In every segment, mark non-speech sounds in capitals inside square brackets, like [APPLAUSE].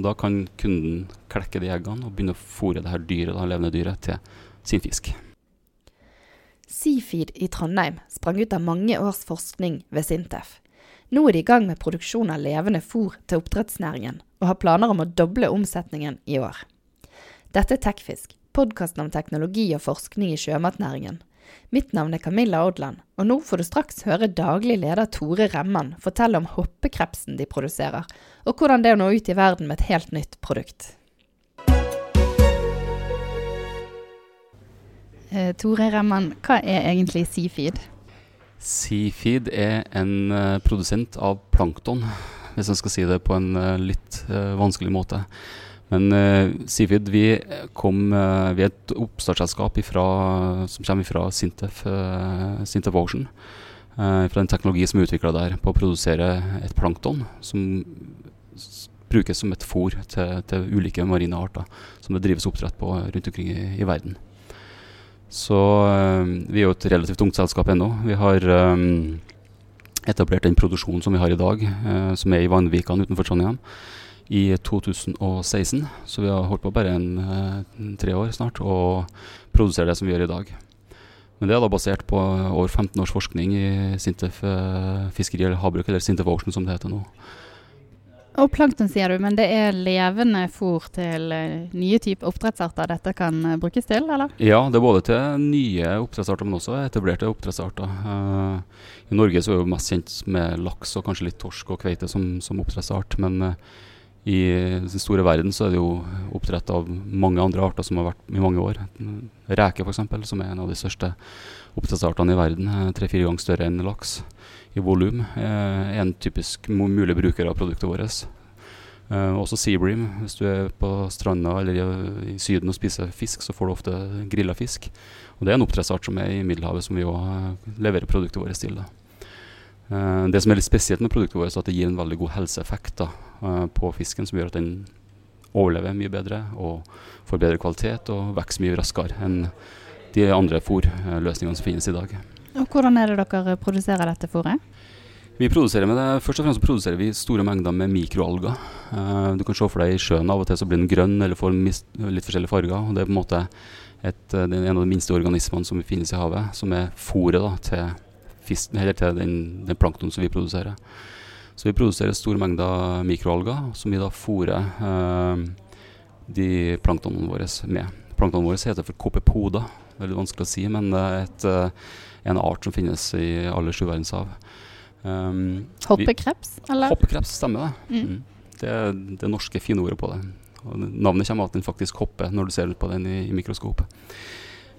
Og Da kan kunden klekke de eggene og begynne å fôre det her dyret, det levende dyret til sin fisk. Seafeed i Trondheim sprang ut av mange års forskning ved Sintef. Nå er de i gang med produksjon av levende fôr til oppdrettsnæringen, og har planer om å doble omsetningen i år. Dette er Tekfisk, podkasten om teknologi og forskning i sjømatnæringen. Mitt navn er Camilla Odland, og nå får du straks høre daglig leder Tore Remman fortelle om hoppekrepsen de produserer, og hvordan det er å nå ut i verden med et helt nytt produkt. Eh, Tore Remman, hva er egentlig Seafeed? Seafeed er en uh, produsent av plankton, hvis man skal si det på en uh, litt vanskelig måte. Men Seafeed vi, kom, vi er et oppstartsselskap som kommer fra Sintef, Sintef Ocean. fra en teknologi som er utvikla der på å produsere et plankton som brukes som et fôr til, til ulike marine arter som det drives oppdrett på rundt omkring i, i verden. Så eh, vi er jo et relativt ungt selskap ennå. Vi har um, etablert den produksjonen som vi har i dag, uh, som er i Vanvikan utenfor Trondheim, i 2016. Så vi har holdt på bare en, uh, tre år snart og produserer det som vi gjør i dag. Men det er da basert på over 15 års forskning i Sintef uh, fiskeri eller havbruk, eller Sintef Ocean som det heter nå. Og plankton sier du, men det er levende fôr til uh, nye typer oppdrettsarter dette kan uh, brukes til, eller? Ja, det er både til nye oppdrettsarter, men også etablerte oppdrettsarter. Uh, I Norge så er vi mest kjent med laks og kanskje litt torsk og kveite som, som oppdrettsart. Men i den store verden så er det jo oppdrett av mange andre arter som har vært i mange år. Reke f.eks., som er en av de største oppdrettsartene i verden. Tre-fire ganger større enn laks i volum, Eh, en typisk mulig bruker av produktet vårt. Eh, også Seabream. Hvis du er på stranda eller i, Syden og spiser fisk, så får du ofte grilla fisk. Og Det er en oppdrettsart som er i Middelhavet, som vi òg uh, leverer produktet vårt til. Uh, det som er litt spesielt med produktet vårt, er at det gir en veldig god helseeffekt da, på fisken, som gjør at den overlever mye bedre og får bedre kvalitet og vokser mye raskere enn de andre fôrløsningene som finnes i dag. Og Hvordan er det dere produserer dette fôret? Vi produserer med det, Først og fremst produserer vi store mengder med mikroalger. Uh, du kan se for deg i sjøen av og til så blir den grønn eller får litt forskjellige farger. og Det er på en måte et, eh, en av de minste organismene som finnes i havet, som er fôret til, fisk, til den, den plankton som vi produserer. Så vi produserer store mengder mikroalger som vi da fôrer eh, de planktonene våre med. Planktonene våre heter for kopepoda. Veldig vanskelig å si, men det er et, en art som finnes i alle sju verdenshav. Um, hoppekreps, eller? Hoppekreps, stemmer det. Mm. Mm. Det er det norske finordet på det. Og navnet kommer av at den faktisk hopper når du ser på den i, i mikroskopet.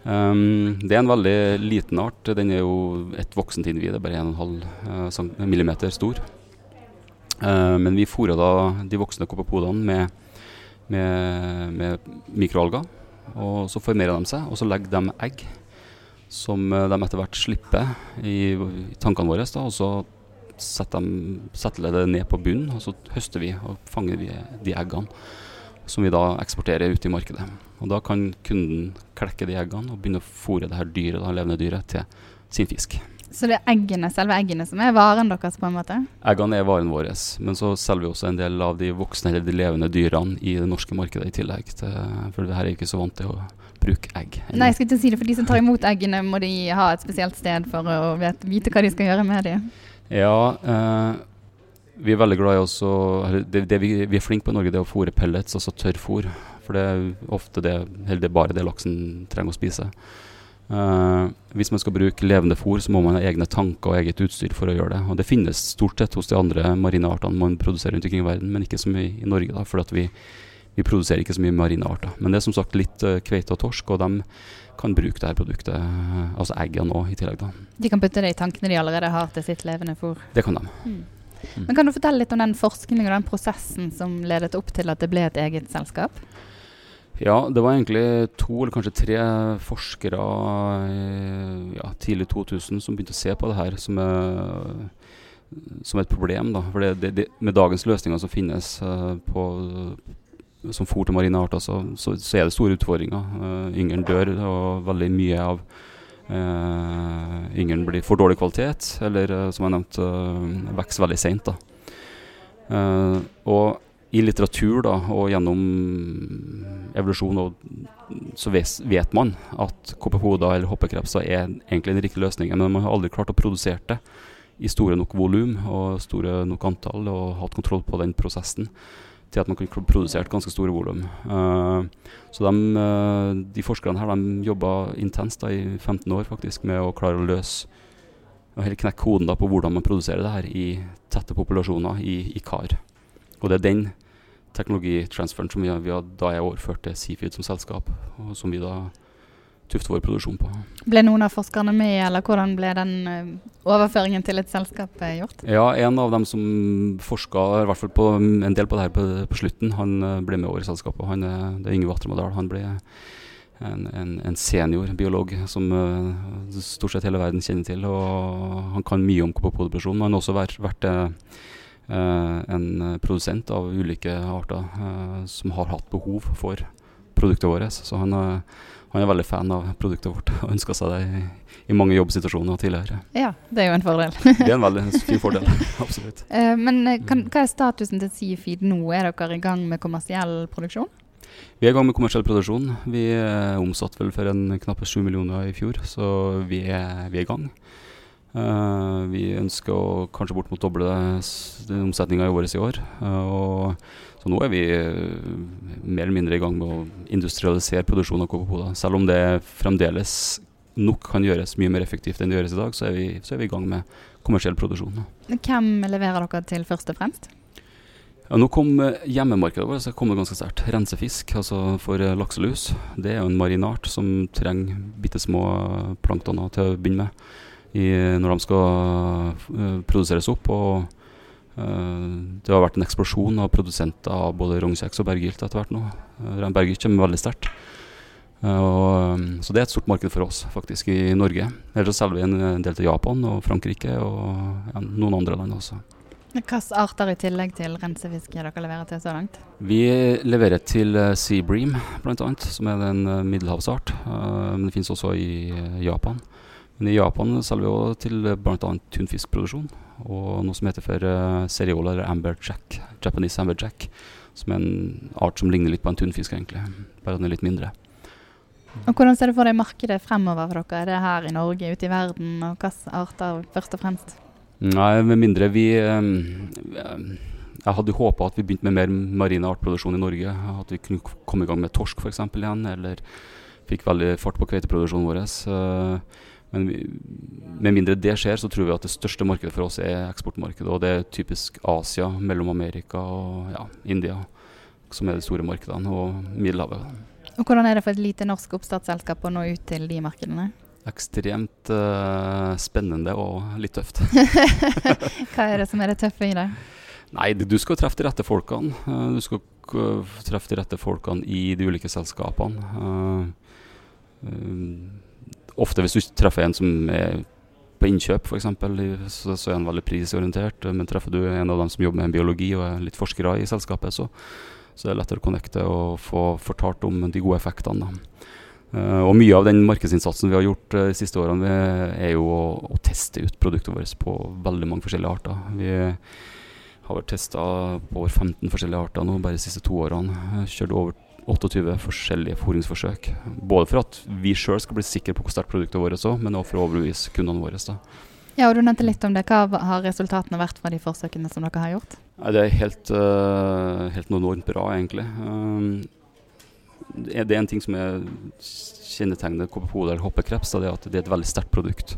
Um, det er en veldig liten art. Den er jo et voksent individ, bare 1,5 uh, millimeter stor. Uh, men vi fôra da de voksne kopapodene med, med, med mikroalger. Og så formerer de seg, og så legger de egg som eh, de etter hvert slipper i, i tankene våre. Da, og så setter, de, setter det ned på bunnen, og så høster vi og fanger vi de eggene. Som vi da eksporterer ut i markedet. Og Da kan kunden klekke de eggene og begynne å fôre det her dyret, det levende dyret til sin fisk. Så det er eggene, selve eggene som er varen deres? på en måte? Eggene er varen vår, men så selger vi også en del av de voksne eller de levende dyrene i det norske markedet i tillegg. Til, for det her er jeg ikke så vant til å bruke egg. Nei, jeg skal ikke si det, for de som tar imot eggene, må de ha et spesielt sted for å vite hva de skal gjøre med dem. Ja, eh, vi er veldig glad i også det, det vi, vi, er flinke på i Norge, det er å fôre pellets, altså tørrfôr. For det er ofte det, eller det er bare det laksen trenger å spise. Uh, hvis man skal bruke levende fôr, så må man ha egne tanker og eget utstyr for å gjøre det. Og Det finnes stort sett hos de andre marine artene man produserer rundt omkring i verden, men ikke så mye i Norge. da, for vi, vi, produserer ikke så mye marine arter. Men det er som sagt litt uh, kveite og torsk, og de kan bruke det her produktet, uh, altså eggene òg, i tillegg. da. De kan putte det i tankene de allerede har til sitt levende fôr? Det kan de. Mm. Mm. Men Kan du fortelle litt om den forskningen og den prosessen som ledet opp til at det ble et eget selskap? Ja, det var egentlig to eller kanskje tre forskere ja, tidlig 2000 som begynte å se på det her som, er, som et problem. Da. For det, det, med dagens løsninger som finnes uh, på, som fôr til marine arter, så, så, så, er det store utfordringer. Uh, yngelen dør, og veldig mye av yngelen blir for dårlig kvalitet, eller uh, som jeg nevnte, uh, vokser veldig seint. og i litteratur da, og gjennom evolusjon og, så ves, vet man at koppepoder eller hoppekrepser er egentlig den riktige løsningen, men man har aldri klart å produsere det i store nok volum og store nok antall og hatt kontroll på den prosessen til at man kunne produsert ganske store volum. Uh, så de, uh, de, forskerne her de jobba intenst da, i 15 år faktisk med å klare å løse og hele knekke koden da, på hvordan man produserer det her i tette populasjoner i, i kar. Og det er den teknologitransferen som vi, vi da er overført til Seafood som selskap, og som vi da tufte vår produksjon på. Ble noen av forskerne med, eller hvordan ble den uh, overføringen til et selskap uh, gjort? Ja, En av dem som forska i hvert fall på en del på det her på, på slutten, han uh, ble med over i selskapet. Han, det er Yngve Atremadal. Han ble en, en, en senior biolog som stort sett hele verden kjenner til. og Han kan mye om men han har også vært, vært en produsent av ulike arter som har hatt behov for produktet vårt. Så han han er veldig fan av produktet vårt og ønska seg det i, i, mange jobbsituasjoner tidligere. Ja, det er jo en fordel. [LAUGHS] det er en veldig fin fordel, [LAUGHS] absolutt. Uh, men eh, kan, hva er statusen til Seafeed nå? Er dere i gang med kommersiell produksjon? Vi er i gang med kommersiell produksjon. Vi er omsatt vel for en knappe 7 millioner i fjor, så vi er, vi er i gang. Uh, vi ønsker å kanskje bort mot doble omsetninga i året i år. Uh, og så nå er vi uh, mer eller mindre i gang med å industrialisere produksjonen av Coca-Cola. Selv om det fremdeles nok kan gjøres mye mer effektivt enn det gjøres i dag, så er vi, så er vi i gang med kommersiell produksjon. Hvem leverer dere til først og fremst? Ja, nå kom hjemmemarkedet vårt så kom det ganske sterkt. Rensefisk, altså for lakselus. Det er jo en marinart som trenger bitte små planktoner til å begynne med i, når de skal produseres opp. og Eh, det har vært en eksplosjon av produsenter av både rognkjeks og berggylt etter hvert nå. Uh, berggylt kommer veldig sterkt. Så det er et stort marked for oss faktisk i Norge. Ellers selger vi en del til Japan og Frankrike og ja, noen andre land også. Hvilke arter i tillegg til rensefisk dere leverer til så langt? Vi leverer til seabream Sea Bream bl.a., som er en middelhavsart. men det finnes også i Japan. Men i Japan selger vi også til bl.a. tunfiskproduksjon og noe som heter for uh, seriola eller amber jack, Japanese amber jack, som er en art som ligner litt på en tunfisk, egentlig, bare den er litt mindre. Og Hvordan ser du for deg markedet fremover for dere? Er det her i Norge, ute i verden, og hvilke arter først og fremst? Nei, med mindre vi um, Jeg hadde håpa at vi begynte med mer marine artproduksjon i Norge. At vi kunne komme i gang med torsk f.eks. igjen, eller fikk veldig fart på kveiteproduksjonen vår. Uh, men vi, med mindre det skjer, så tror vi at det største markedet for oss er eksportmarkedet. Og det er typisk Asia, Mellom-Amerika og ja, India som er de store markedene, og Middelhavet. Og Hvordan er det for et lite norsk oppstartsselskap å nå ut til de markedene? Ekstremt uh, spennende og litt tøft. [LAUGHS] Hva er det som er det tøffe i det? Nei, Du skal treffe de rette folkene. Uh, du skal treffe de rette folkene i de ulike selskapene. Uh, ofte hvis du treffer en som er på innkjøp f.eks., så, så er han veldig prisorientert. Men treffer du en av dem som jobber med biologi og er litt forskere i selskapet, så, så er det lettere å connecte og få fortalt om de gode effektene. Uh, og mye av den markedsinnsatsen vi har gjort uh, de siste årene, er jo å, å, teste ut produktet vårt på veldig mange forskjellige arter. Vi har testa over 15 forskjellige arter nå bare de siste to årene. Kjørt over 28 forskjellige foringsforsøk. Både for at vi sjøl skal bli sikre på hvor sterkt produktet vårt er, men også for å overbevise kundene våre. Da. Ja, og Du nevnte litt om det. Hva har resultatene vært fra de forsøkene som dere har gjort? Det er helt, uh, helt enormt bra, egentlig. Um, det er en ting som er kjennetegner KPH eller hoppekreps, det er at det er et veldig sterkt produkt.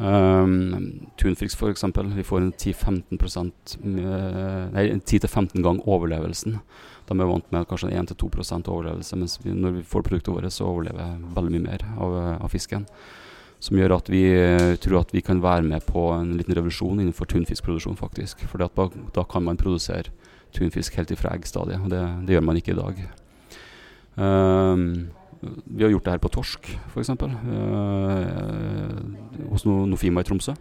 Um, Tunfisk f.eks. Vi får en 10-15% gang overlevelsen de er vant med kanskje 1-2 overlevelse, mens vi, når vi får produktet vårt, så overlever veldig mye mer av, av, fisken. Som gjør at vi tror at vi kan være med på en liten revolusjon innenfor tunfiskproduksjon, faktisk. For da, da, kan man produsere tunfisk helt ifra eggstadiet, og det, det, gjør man ikke i dag. Um, vi har gjort det her på torsk, f.eks. Eh, hos no Nofima i Tromsø.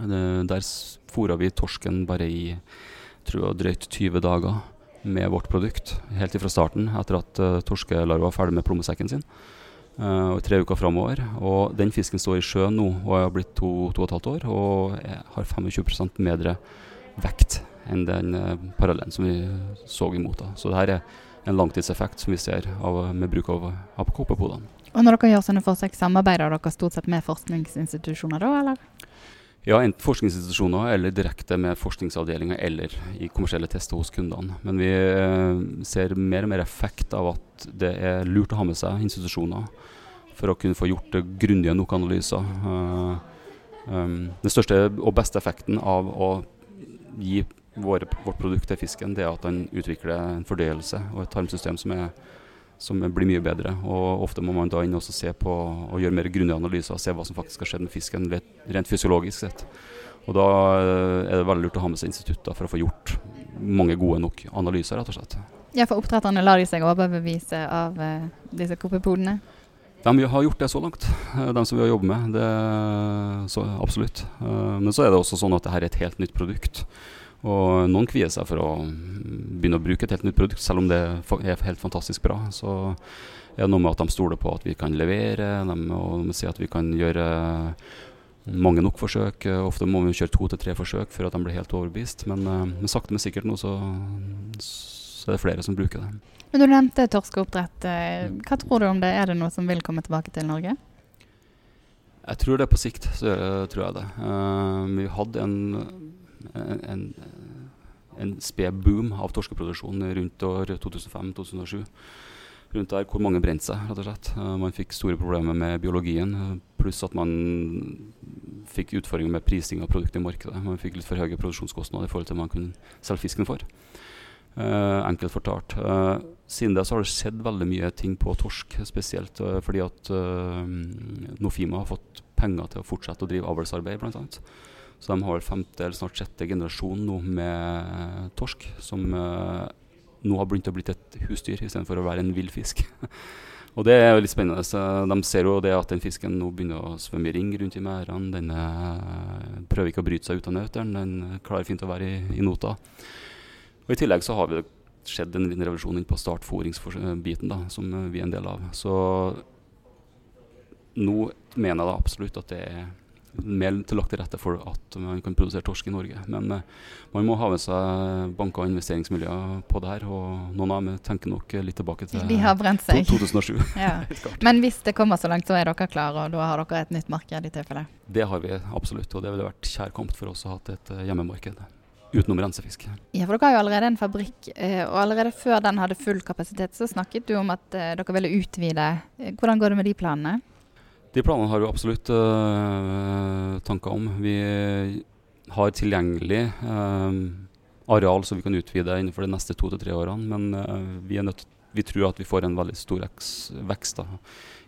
Der fôra vi torsken bare i tror jeg, drøyt 20 dager med vårt produkt helt ifra starten, etter at uh, torskelarva var ferdig med plommesekken sin. Uh, tre uker framover. Og den fisken står i sjøen nå og har blitt to, to og et halvt år og har 25% mer vekt enn den uh, parallellen som vi så imot. da. Så det her er en langtidseffekt som vi ser av, med bruk av APK-podene. Og når dere gjør sånne forsøk, samarbeider dere stort sett med forskningsinstitusjoner da, eller? Ja, enten forskningsinstitusjoner eller direkte med forskningsavdelinger eller i kommersielle tester hos kundene. Men vi eh, ser mer og mer effekt av at det er lurt å ha med seg institusjoner for å kunne få gjort grundige nok analyser. Uh, um, den største og beste effekten av å gi våre, vårt produkt til fisken, det er at den utvikler en fordøyelse og et tarmsystem som er som blir mye bedre. Og Ofte må man da inn og se på og gjøre mer grundige analyser og se hva som faktisk har skjedd med fisken rent fysiologisk sett. Og Da eh, er det veldig lurt å ha med seg institutter for å få gjort mange gode nok analyser, rett og slett. Ja, For oppdretterne lar de seg overbevise av uh, disse kopipodene? De har gjort det så langt, eh, de som vi har jobbet med. Det, så absolutt. Men så er det også sånn at dette er et helt nytt produkt. Og noen kvier seg for å begynne å bruke et helt nytt produkt, selv om det er helt fantastisk bra. Så er det noe med at de stoler på at vi kan levere, de, og de sier at vi kan gjøre mange nok forsøk. Ofte må vi kjøre to til tre forsøk før at de blir helt overbevist. Men, eh, men sakte, men sikkert nå så, så, er det flere som bruker det. Men Du nevnte torskeoppdrett. Eh, hva tror du om det? Er det noe som vil komme tilbake til Norge? Jeg tror det på sikt, så tror jeg det. Uh, vi hadde en en, en sped boom av torskeproduksjon rundt år 2005-2007. Rundt der hvor mange brente seg, rett og slett. Uh, man fikk store problemer med biologien, uh, pluss at man fikk utfordringer med prising av produktet i markedet. Man fikk litt for høye produksjonskostnader i forhold til man kunne selge fisken for. Uh, enkelt fortalt. Uh, siden det så har det skjedd veldig mye ting på torsk, spesielt uh, fordi at Nofima har fått penger til å fortsette å drive avlsarbeid, bl.a. Så de har vel femte eller snart sjette generasjon nå med torsk, som uh, nå har begynt å bli et husdyr istedenfor å være en vill fisk. [LAUGHS] og det er jo litt spennende. Så de ser jo det at den fisken nå begynner å svømme i ring rundt i merdene. Den uh, prøver ikke å bryte seg ut av nauteren, den klarer fint å være i, i nota. Og I tillegg så har vi skjedd en liten revolusjon inn på startforingsbiten, som vi er en del av. Så nå mener jeg da absolutt at det er mer lagt til rette for at man kan produsere torsk i Norge. Men eh, man må ha med seg banker og investeringsmiljøer på det her. Og noen av dem tenker nok litt tilbake til De har brent seg. 2007. [LAUGHS] [LAUGHS] ja. Men hvis det kommer så langt, så er dere klare, og da har dere et nytt marked i tilfelle? Det har vi absolutt, og det ville vært kjærkomment for oss å ha et uh, hjemmemarked. Utenom rensefisk. Ja, for Dere har jo allerede en fabrikk, eh, og allerede før den hadde full kapasitet, så snakket du om at dere ville utvide. Hvordan går det med de planene? De planene har vi absolutt øh, tanker om. Vi har tilgjengelig øh, areal som vi kan utvide innenfor de neste to til tre årene. Men øh, vi, nødt, vi, tror at vi får en veldig stor vekst da,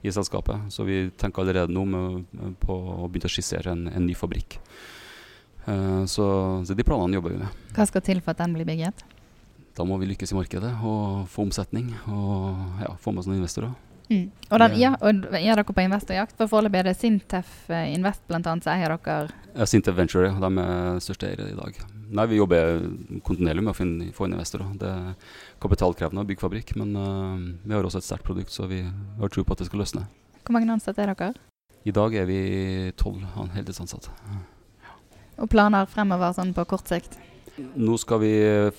i selskapet. Så vi tenker allerede nå med, på å begynne å skissere en, en ny fabrikk. Så, så, de planene jobber vi med. Hva skal til for at den blir bygget? Da må vi lykkes i markedet og få omsetning og ja, få med oss noen investorer. Mm. Og, den, ja, og er dere på investorjakt? For foreløpig er det Sintef eh, Invest annet, så eier dere Sintef Venture, ja. De er største eiere i dag. Nei, Vi jobber kontinuerlig med å finne, få inn investorer. Det er kapitalkrevende å bygge fabrikk, men uh, vi har også et sterkt produkt, så vi har tro på at det skal løsne. Hvor mange ansatte er dere? I dag er vi tolv heltidsansatte. Og planer fremover sånn på kort sikt? Nå skal vi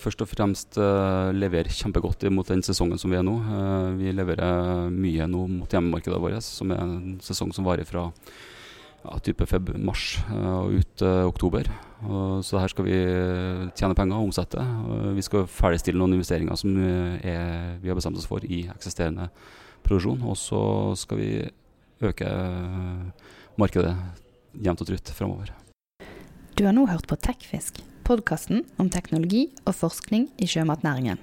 først og fremst uh, levere kjempegodt mot den sesongen som vi er nå. Uh, vi leverer mye nå mot hjemmemarkedet vårt, som er en sesong som varer fra ja, type mars uh, og ut oktober. så her skal vi tjene penger og omsette. vi skal ferdigstille noen investeringer som er, vi har bestemt oss for i eksisterende produksjon. Og så skal vi øke markedet jevnt og trutt framover. Du har nå hørt på Tekfisk podkasten om teknologi og forskning i sjømatnæringen.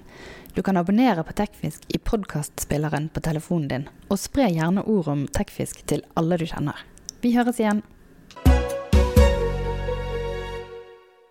Du kan abonnere på Tekfisk i podkastspilleren på telefonen din, og spre gjerne ord om tekfisk til alle du kjenner. Vi høres igjen.